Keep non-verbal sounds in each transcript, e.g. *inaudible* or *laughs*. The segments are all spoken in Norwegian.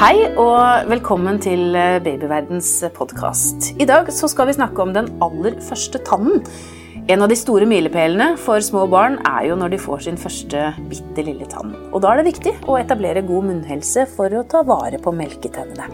Hei og velkommen til Babyverdens podkast. I dag så skal vi snakke om den aller første tannen. En av de store milepælene for små barn er jo når de får sin første bitte lille tann. Og da er det viktig å etablere god munnhelse for å ta vare på melketennene.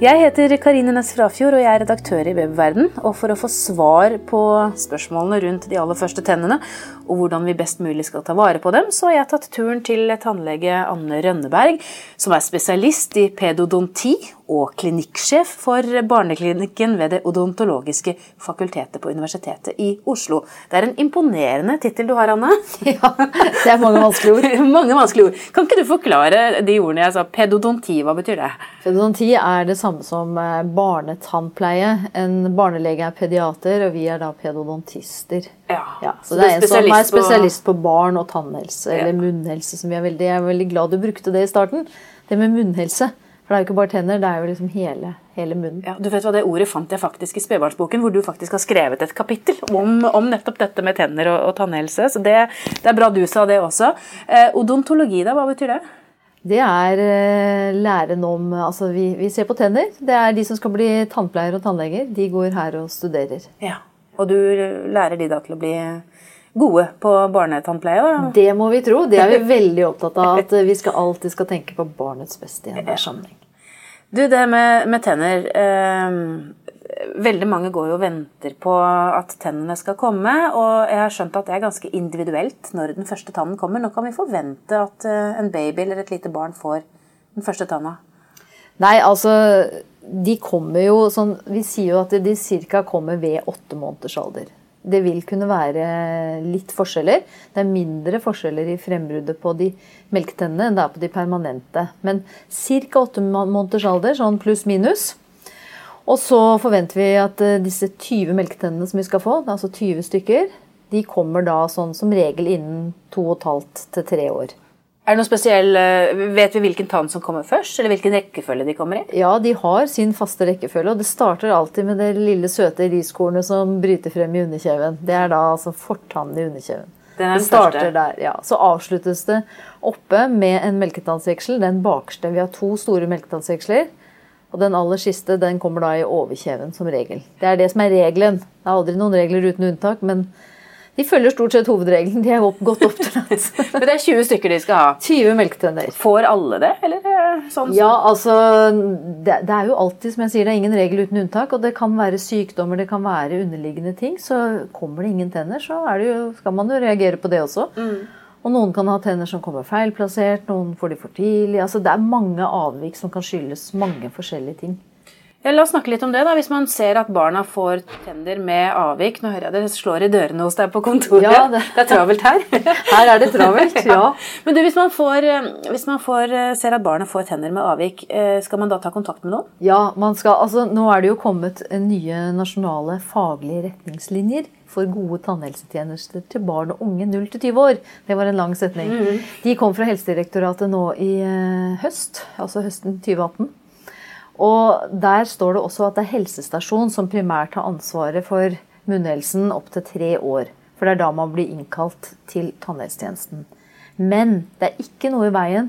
Jeg heter Karine Næss Frafjord, og jeg er redaktør i Babyverden. Og for å få svar på spørsmålene rundt de aller første tennene, og hvordan vi best mulig skal ta vare på dem, så har jeg tatt turen til tannlege Anne Rønneberg, som er spesialist i pedodonti og klinikksjef for barneklinikken ved Det odontologiske fakultetet på Universitetet i Oslo. Det er en imponerende tittel du har, Anne. *laughs* Ja, det er mange vanskelige ord. *laughs* mange vanskelige ord. Kan ikke du forklare de ordene jeg sa? Pedodonti, hva betyr det? Pedodonti er det samme som eh, barnetannpleie. En barnelege er pediater, og vi er da pedodontister. Ja, ja så, så det er en som er spesialist på, på barn og tannhelse, ja. eller munnhelse. som vi er veldig, Jeg er veldig glad du brukte det i starten. Det med munnhelse. For det er jo ikke bare tenner, det er jo liksom hele, hele munnen. Ja, du vet hva, Det ordet fant jeg faktisk i spedbarnsboken, hvor du faktisk har skrevet et kapittel om, om nettopp dette med tenner og, og tannhelse. Så det, det, er bra du sa det også. Eh, odontologi, da, hva betyr det? Det er eh, læren om Altså, vi, vi, ser på tenner. Det er de som skal bli tannpleiere og tannleger. De går her og studerer. Ja, Og du lærer de da til å bli gode på barnetannpleie? Da? Det må vi tro. Det er vi *laughs* veldig opptatt av. At vi skal alltid skal tenke på barnets beste i enhver sammenheng. Du, det med, med tenner eh, Veldig mange går jo og venter på at tennene skal komme. Og jeg har skjønt at det er ganske individuelt når den første tannen kommer. Nå kan vi forvente at eh, en baby eller et lite barn får den første tanna? Nei, altså De kommer jo sånn Vi sier jo at de ca. kommer ved åtte måneders alder. Det vil kunne være litt forskjeller. Det er mindre forskjeller i frembruddet på de melketennene enn det er på de permanente. Men ca. åtte måneders alder, sånn pluss-minus. Og så forventer vi at eh, disse 20 melketennene som vi skal få, altså 20 stykker, de kommer da sånn som regel innen 2 15 til 3 år. Er det noe spesiell, eh, Vet vi hvilken tann som kommer først, eller hvilken rekkefølge de kommer i? Ja, de har sin faste rekkefølge, og det starter alltid med det lille, søte riskornet som bryter frem i underkjeven. Det er da altså fortannen i underkjeven. det starter der, ja. Så avsluttes det oppe med en melketannsveksel. Den bakerste. Vi har to store melketannsveksler. Og den aller siste den kommer da i overkjeven som regel. Det er det som er regelen. Det er aldri noen regler uten unntak, men de følger stort sett hovedregelen. De er godt oppdratt. *laughs* Men det er 20 stykker de skal ha? 20 melketenner. Får alle det, eller sånn? Ja, altså det, det, er jo alltid, som jeg sier, det er ingen regel uten unntak. Og det kan være sykdommer, det kan være underliggende ting. Så kommer det ingen tenner, så jo, skal man jo reagere på det også. Mm. Og noen kan ha tenner som kommer feilplassert, noen får de for tidlig. Altså det er mange avvik som kan skyldes mange forskjellige ting. Ja, la oss snakke litt om det. da. Hvis man ser at barna får tenner med avvik Nå hører jeg det slår i dørene hos deg på kontoret. Ja, det... det er travelt her. *laughs* Her er det travelt, *laughs* ja. Men du, hvis man, får, eh, hvis man får, eh, ser at barna får tenner med avvik, eh, skal man da ta kontakt med noen? Ja, man skal, altså nå er det jo kommet nye nasjonale faglige retningslinjer for gode tannhelsetjenester til barn og unge 0 til 20 år. Det var en lang setning. Mm. De kom fra Helsedirektoratet nå i høst, altså høsten 2018. Og Der står det også at det er helsestasjon som primært har ansvaret for munnhelsen opp til tre år. For det er da man blir innkalt til tannhelsetjenesten. Men det er ikke noe i veien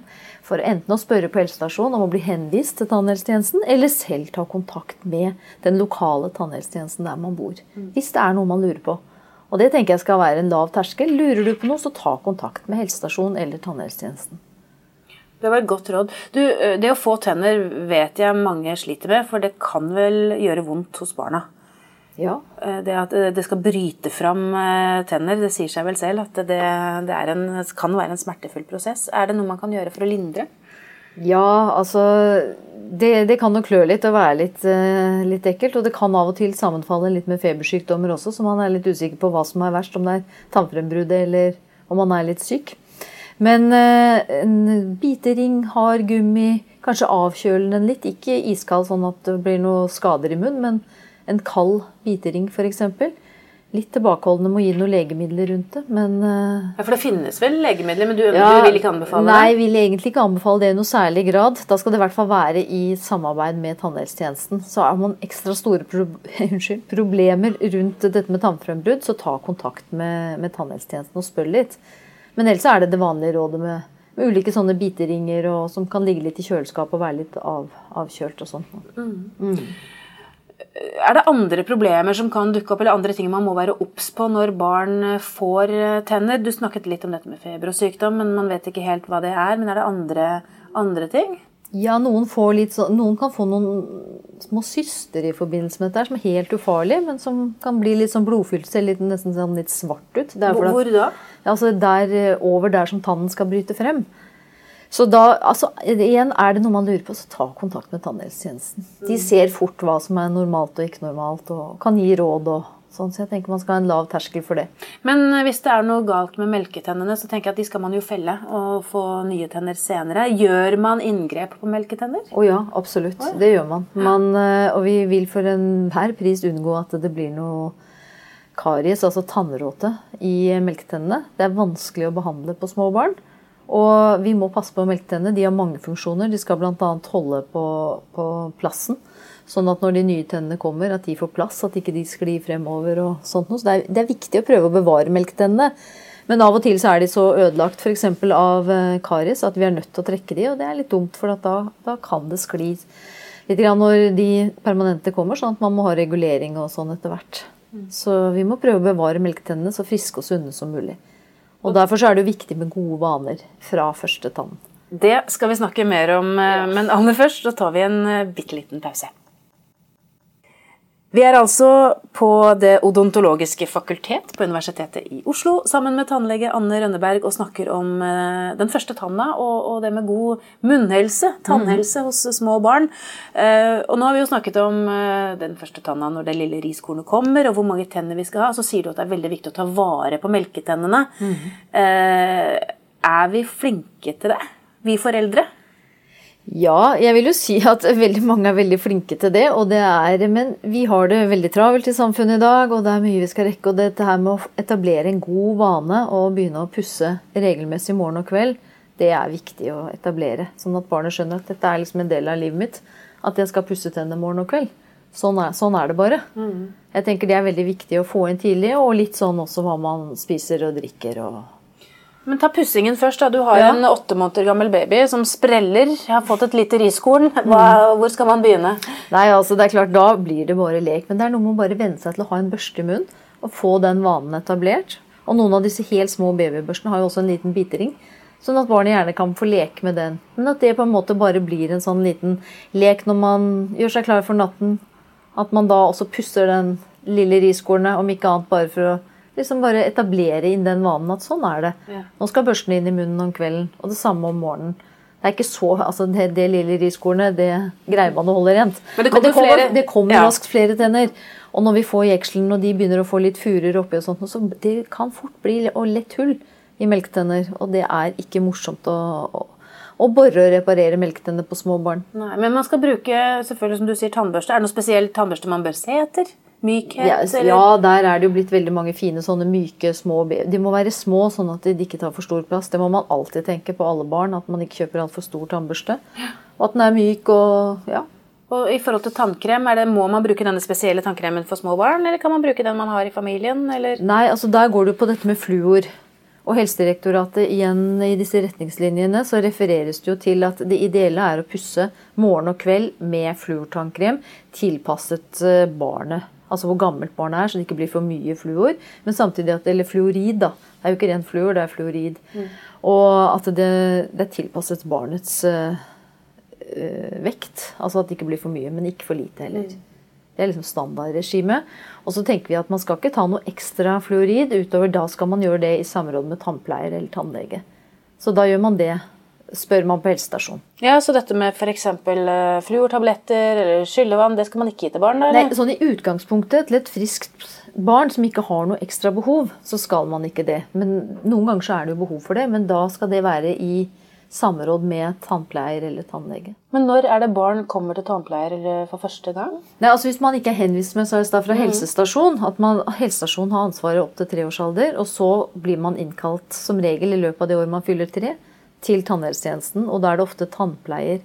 for enten å spørre på helsestasjonen om å bli henvist til tannhelsetjenesten, eller selv ta kontakt med den lokale tannhelsetjenesten der man bor. Hvis det er noe man lurer på. Og det tenker jeg skal være en lav terskel. Lurer du på noe, så ta kontakt med helsestasjonen eller tannhelsetjenesten. Det var et godt råd. Du, eh, det å få tenner vet jeg mange sliter med, for det kan vel gjøre vondt hos barna? Ja. Eh, det at eh, det skal bryte fram tenner, det sier seg vel selv at det, det en, kan være en smertefull prosess. Er det noe man kan gjøre for å lindre? Ja, altså det, det kan jo klø litt og være litt, litt, ekkelt. Og det kan av og til sammenfalle litt med febersykdommer også, så man er litt usikker på hva som er verst. Om det er tannfrembruddet eller om man er litt syk. Men eh, en bitering, hard gummi, kanskje avkjøle den litt. Ikke iskald sånn at det blir noe skader i munnen, men en kald bitering f.eks. Litt tilbakeholdende med å gi noen legemidler rundt det, men eh, Ja, For det finnes vel legemidler, men du, ja, du vil ikke anbefale det? Nei, vil egentlig ikke anbefale det i noe særlig grad. Da skal det i hvert fall være i samarbeid med tannhelsetjenesten. Så har man ekstra store pro *laughs* unnskyld, problemer rundt dette med tannfrembrudd, så ta kontakt med, med tannhelsetjenesten og spør litt. Men ellers er det det vanlige rådet med med ulike sånne biteringer og, som kan ligge litt i kjøleskapet og være litt av, avkjølt og sånn. Er det andre problemer som kan dukke opp, eller andre ting man må være obs på når barn får eh, tenner? Du snakket litt om dette med feber og sykdom, men man vet ikke helt hva det er. Men er det andre, andre ting? Ja, noen, så, noen kan få noen små syster i forbindelse med dette, som er helt ufarlig, men som kan bli litt sånn blodfylt, ser litt, nesten sånn litt svart ut. At- Hvor da? Ja, altså der, eh, over der som tannen skal bryte frem. Så da, altså, igjen er det noe man lurer på, så ta kontakt med tannhelsetjenesten. De ser fort hva som er normalt og ikke normalt, og kan gi råd og sånn. Så jeg tenker man skal ha en lav terskel for det. Men eh, hvis det er noe galt med melketennene, så tenker jeg at de skal man jo felle og få nye tenner senere. Gjør man inngrep på melketenner? Å ja, absolutt. Det gjør man. man eh, og vi vil for enhver pris unngå at det blir noe karies, altså tannråte, i melketennene. Det er vanskelig å behandle på små barn. Og vi må passe på melketennene. De har mange funksjoner. De skal bl.a. holde på, på plassen. Sånn at når de nye tennene kommer, at de får plass, at ikke de sklir fremover og sånt noe. Så det er, det er viktig å prøve å bevare melketennene. Men av og til så er de så ødelagt f.eks. av karis, karies at vi er nødt til å trekke de, og det er litt dumt, for da, da kan det skli litt grann når de permanente kommer, sånn at man må ha regulering og sånn etter hvert. Så vi må prøve å bevare melketennene så friske og sunne som mulig. Og Derfor så er det jo viktig med gode vaner fra første tann. Det skal vi snakke mer om, eh, men aller først så tar vi en eh, bitte liten pause. Vi er altså på Det odontologiske fakultet på Universitetet i Oslo sammen med tannlege Anne Rønneberg og snakker om eh, den første tanna og, det med god munnhelse, tannhelse hos små barn. Eh, og nå har vi jo snakket om eh, den første tanna når det lille riskornet kommer, og hvor mange tenner vi skal ha. Så sier du at det er veldig viktig å ta vare på melketennene. Eh, er vi flinke til det, vi foreldre? Ja, jeg vil jo si at *laughs* veldig mange er veldig flinke til det. Og det er, men vi har det veldig travelt i samfunnet i dag, og det er mye vi skal rekke. Og dette her med å etablere en god vane og begynne å pusse regelmessig morgen og kveld, det er viktig å etablere. Sånn at barnet skjønner at dette er liksom en del av livet mitt. At jeg skal pusse tennene morgen og kveld. Sånn er, sånn er det bare. Jeg tenker det er veldig viktig å få inn tidlig, og litt sånn også hva man spiser og drikker. og... Men ta pussingen først. da. Du har Ja. en åtte måneder gammel baby som spreller. Jeg har fått et lite riskorn. Mm. Hva, hvor skal man begynne? Nei, altså det er klart, Da blir det bare lek. Men det er noe med å bare venne seg til å ha en børste i munnen og få den vanen etablert. Og noen av disse helt små babybørstene har jo også en liten bitering. Sånn at barnet gjerne kan få leke med den. Men at det på en måte bare blir en sånn liten lek når man gjør seg klar for natten. At man da også pusser den lille riskornet, om ikke annet bare for å liksom bare etablere inn den vanen at sånn er det. Ja. Nå skal børsten inn i munnen om kvelden, og det samme om morgenen. Det er ikke så, altså det, det lille riskornet det greier man å holde rent. Men det kommer flere- det kommer ja. raskt flere tenner. Og når vi får jekselen og de begynner å få litt furer oppi, og sånt, så det kan fort bli og lett hull i melketenner. Og det er ikke morsomt å, å, å bore og reparere melketenner på små barn. Nei, men man skal bruke selvfølgelig som du sier, tannbørste. Er det noe spesiell tannbørste man bør se etter? Mykhet? Ja, eller? ja, der er det jo blitt veldig mange fine sånne myke, små De må være små, sånn at de ikke tar for stor plass. Det må man alltid tenke på alle barn, at man ikke kjøper altfor stor tannbørste. Og at den er myk og ja. Og i forhold til tannkrem, er det, Må man bruke denne spesielle tannkremen for små barn, eller kan man bruke den man har i familien? Eller? Nei, altså der går det på dette med fluor. Og Helsedirektoratet igjen i disse retningslinjene så refereres det jo til at det ideelle er å pusse morgen og kveld med fluortannkrem tilpasset eh, barnet. Altså hvor gammelt barnet er, så det ikke blir for mye fluor. Men samtidig at, eller fluorid, da. Det er jo ikke ren fluor, det er fluorid. Og at det, det er tilpasset barnets eh, vekt. Altså at det ikke blir for mye, men ikke for lite heller. Det er liksom standardregimet. Og så tenker vi at man skal ikke ta noe ekstra fluorid utover da skal man gjøre det i samråd med tannpleier eller tannlege. Så da gjør man det, spør man på helsestasjonen. Ja, Så dette med f.eks. fluortabletter eller skyllevann, det skal man ikke gi til barn? Eller? Nei, sånn I utgangspunktet til et friskt barn som ikke har noe ekstra behov, så skal man ikke det. Men Noen ganger så er det jo behov for det, men da skal det være i samråd med tannpleier eller tannlege. Men når er det barn kommer til tannpleier for første gang? Nei, altså Hvis man ikke er henvist med, så er det fra helsestasjon, at man, helsestasjon har ansvaret opp til treårsalder, og så blir man innkalt som regel i løpet av det året man fyller tre, til tannhelsetjenesten. Og da er det ofte tannpleier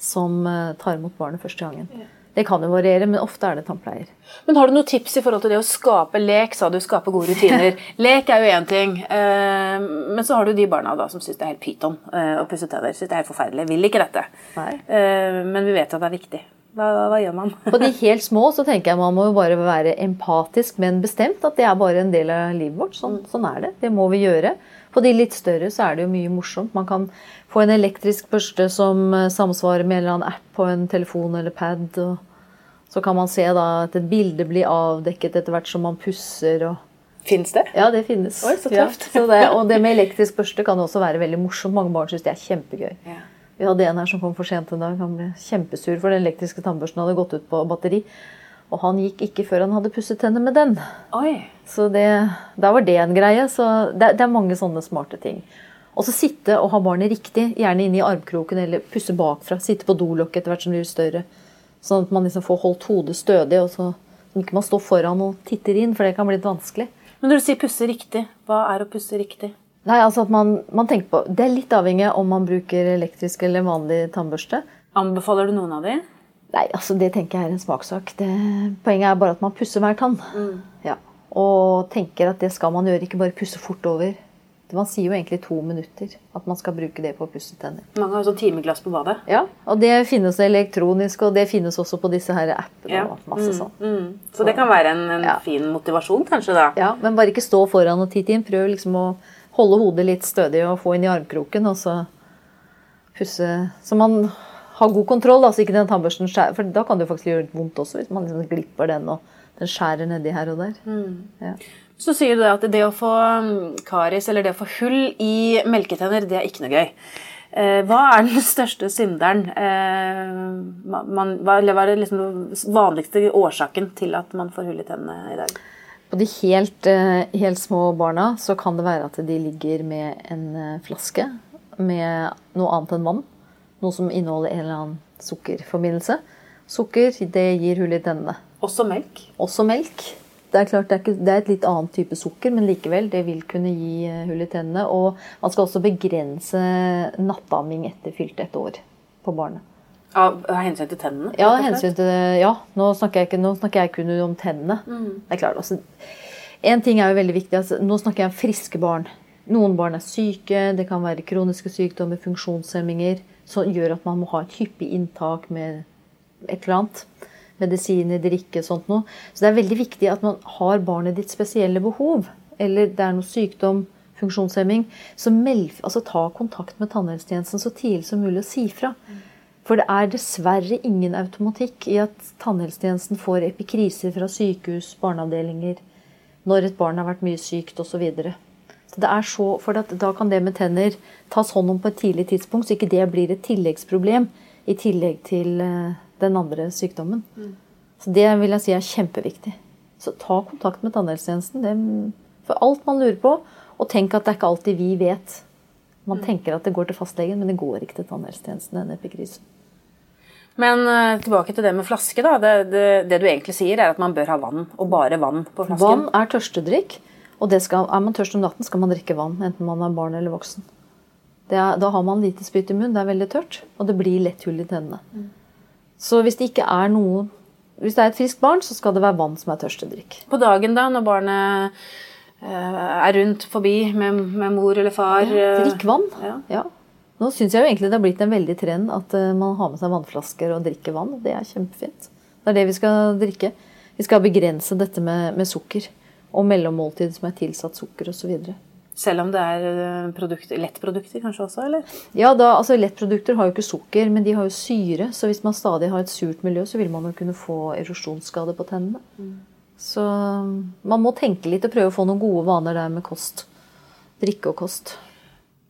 som eh, tar imot barnet første gangen. Det kan jo variere, men ofte er det tannpleier. Men har du noen tips i forhold til det å skape lek? Sa du skape gode rutiner. *laughs* lek er jo én ting, eh, men så har du de barna da som syns det er helt pyton eh, å pusse tenner. Syns det er helt forferdelig. Vil ikke dette. Nei. Eh, men vi vet at det er viktig. Hva, hva gjør man? På de *laughs* helt små så tenker jeg man må jo bare være empatisk, men bestemt. At det er bare en del av livet vårt. Sånn, sånn er det. Det må vi gjøre. På de litt større så er det jo mye morsomt. Man kan få en elektrisk børste som eh, samsvarer med en eller annen app på en telefon eller pad. og Så kan man se da at et bilde blir avdekket etter hvert som man pusser. og Fins det? Ja, det finnes. Oi, så Ja, tøft. så det, *laughs* og det med elektrisk børste kan også være veldig morsomt. Mange barn syns det er kjempegøy. Ja. Vi hadde en her som kom for sent en dag. Han ble kjempesur for den elektriske tannbørsten hadde gått ut på batteri. Og han gikk ikke før han hadde pusset tenner med den. Oi. Så det, da var det en greie. Så det, det er mange sånne smarte ting. Og så sitte og ha barnet riktig, gjerne inne i armkroken eller pusse bakfra. Sitte på dolokket etter hvert som det blir større. Sånn at man liksom får holdt hodet stødig, og så ikke man står foran og titter inn, for det kan bli litt vanskelig. Men når du sier pusse riktig, hva er å pusse riktig? Nei, altså at man, man tenker på, Det er litt avhengig om man bruker elektrisk eller vanlig tannbørste. Anbefaler du noen av de? Nei, altså det tenker jeg er en smakssak. Det, poenget er bare at man pusser hver tann. Ja. Og tenker at det skal man gjøre, ikke bare pusse fort over. Man sier jo egentlig to minutter at man skal bruke det på å pusse tenner. Mange har sånn timeglass på badet. Ja, Og det finnes elektronisk, og det finnes også på disse her appene. og masse sånn. Mm. Så det kan være en, en Ja. fin motivasjon, kanskje, da. Ja, Men bare ikke stå foran og titte inn. Prøv liksom å holde hodet litt stødig og få inn i armkroken, og så pusse Så man har god kontroll, da, så ikke den tannbørsten skjærer For da kan det jo faktisk gjøre vondt også, hvis man liksom glipper den og den skjærer nedi her og der. Ja. Så sier du det at det å få karis, eller det å få hull i melketenner, det er ikke noe gøy. Eh, hva er den *laughs* største synderen? Eh, man, hva, er den liksom vanligste årsaken til at man får hull i tennene i dag? På de helt, eh, helt små barna så kan det være at de ligger med en flaske med noe annet enn vann. Noe som inneholder en eller annen sukkerforbindelse. Sukker det gir hull i tennene. Også melk. Også melk. Det er klart det er, ikke, det er et litt annet type sukker, men likevel, det vil kunne gi eh, hull i tennene. Og man skal også begrense nattamming etter fylte ett år på barnet. Av hensyn til tennene? Ja, hensyn til ja. Nå snakker jeg, ikke, nå snakker jeg kun om tennene. Det er klart, altså, en ting er jo veldig viktig. Altså, nå snakker jeg om friske barn. Noen barn er syke, det kan være kroniske sykdommer, funksjonshemminger, som gjør at man må ha et hyppig inntak med et eller annet. Medisiner, drikke, sånt noe. Så det er veldig viktig at man har barnet ditt spesielle behov, eller det er noe sykdom, funksjonshemming, så meld, altså, ta kontakt med tannhelsetjenesten så tidlig som mulig og si fra. For det er dessverre ingen automatikk i at tannhelsetjenesten får epikriser fra sykehus, barneavdelinger, når et barn har vært mye sykt osv. Det er så, for at da kan det med tenner tas hånd om på et tidlig tidspunkt, så ikke det blir et tilleggsproblem i tillegg til eh, den andre sykdommen. Så det vil jeg si er kjempeviktig. Så ta kontakt med tannhelsetjenesten. Det, for alt man lurer på. Og tenk at det er ikke alltid vi vet. Man tenker at det går til fastlegen, men det går ikke til tannhelsetjenesten. den epikrisen. Men eh, tilbake til det med flaske. da. Det, det, det du egentlig sier, er at man bør ha vann, og bare vann på flasken. Vann er tørstedrikk. Og det skal, er man tørst om natten, skal man drikke vann. Enten man er barn eller voksen. Det er, da har man lite spytt i munnen, det er veldig tørt, og det blir lett hull i tennene. Så hvis det ikke er noe Hvis det er et friskt barn, så skal det være vann som er tørstedrikk. På dagen da, når barnet eh, er rundt forbi med, med mor eller far ja, Drikk vann. Ja. Ja. Nå syns jeg jo egentlig det har blitt en veldig trend at eh, man har med seg vannflasker og drikker vann. Det er kjempefint. Det er det vi skal drikke. Vi skal begrense dette med, med sukker. Og mellommåltid som er tilsatt sukker osv. Selv om det er eh, produkter, lettprodukter kanskje også, eller? Ja, da, altså Lettprodukter har jo ikke sukker, men de har jo syre. Så hvis man stadig har et surt miljø, så vil man jo kunne få erosjonsskade på tennene. Så um, man må tenke litt og prøve å få noen gode vaner der med kost. Drikke og kost.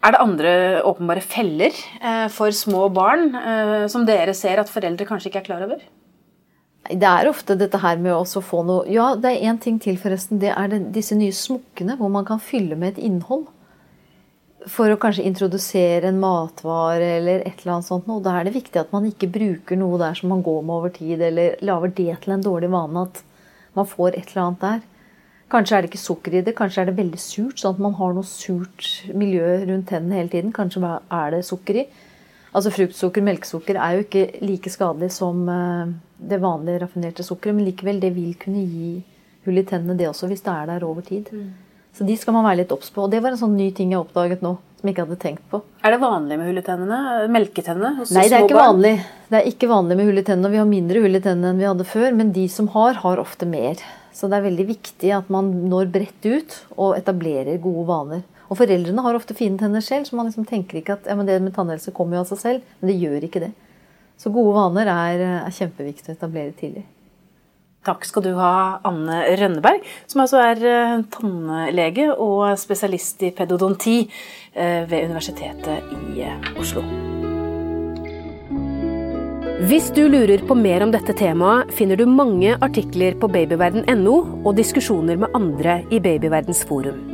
Er det andre åpenbare feller eh, for små barn eh, som dere ser at foreldre kanskje ikke er klar over? Det er ofte dette her med å få noe Ja, det er én ting til, forresten. Det er den, disse nye smokkene hvor man kan fylle med et innhold. For å kanskje introdusere en matvare eller et eller annet sånt. Og da er det viktig at man ikke bruker noe der som man går med over tid, eller lager det til en dårlig vane at man får et eller annet der. Kanskje er det ikke sukker i det, kanskje er det veldig surt, sånn at man har noe surt miljø rundt tennene hele tiden. Kanskje er det sukker i. Altså Fruktsukker, melkesukker er jo ikke like skadelig som eh, det vanlige raffinerte sukkeret. Men likevel, det vil kunne gi hull i tennene, det også, hvis det er der over tid. Mm. Så de skal man være litt obs på. Og det var en sånn ny ting jeg oppdaget nå. som jeg ikke hadde tenkt på. Er det vanlig med hull i tennene? Melketennene hos Nei, det er ikke vanlig. Det er ikke vanlig med hull i tennene. Vi har mindre hull i tennene enn vi hadde før, men de som har, har ofte mer. Så det er veldig viktig at man når bredt ut og etablerer gode vaner. Og foreldrene har ofte fine tenner selv, så man liksom tenker ikke at ja, det med tannhelse kommer jo av seg selv. Men det gjør ikke det. Så gode vaner er, er kjempeviktig å etablere tidlig. Takk skal du ha, Anne Rønneberg, som altså er eh, tannlege og spesialist i pedodonti eh, ved Universitetet i eh, Oslo. Hvis du lurer på mer om dette temaet, finner du mange artikler på babyverden.no og diskusjoner med andre i Babyverdens forum.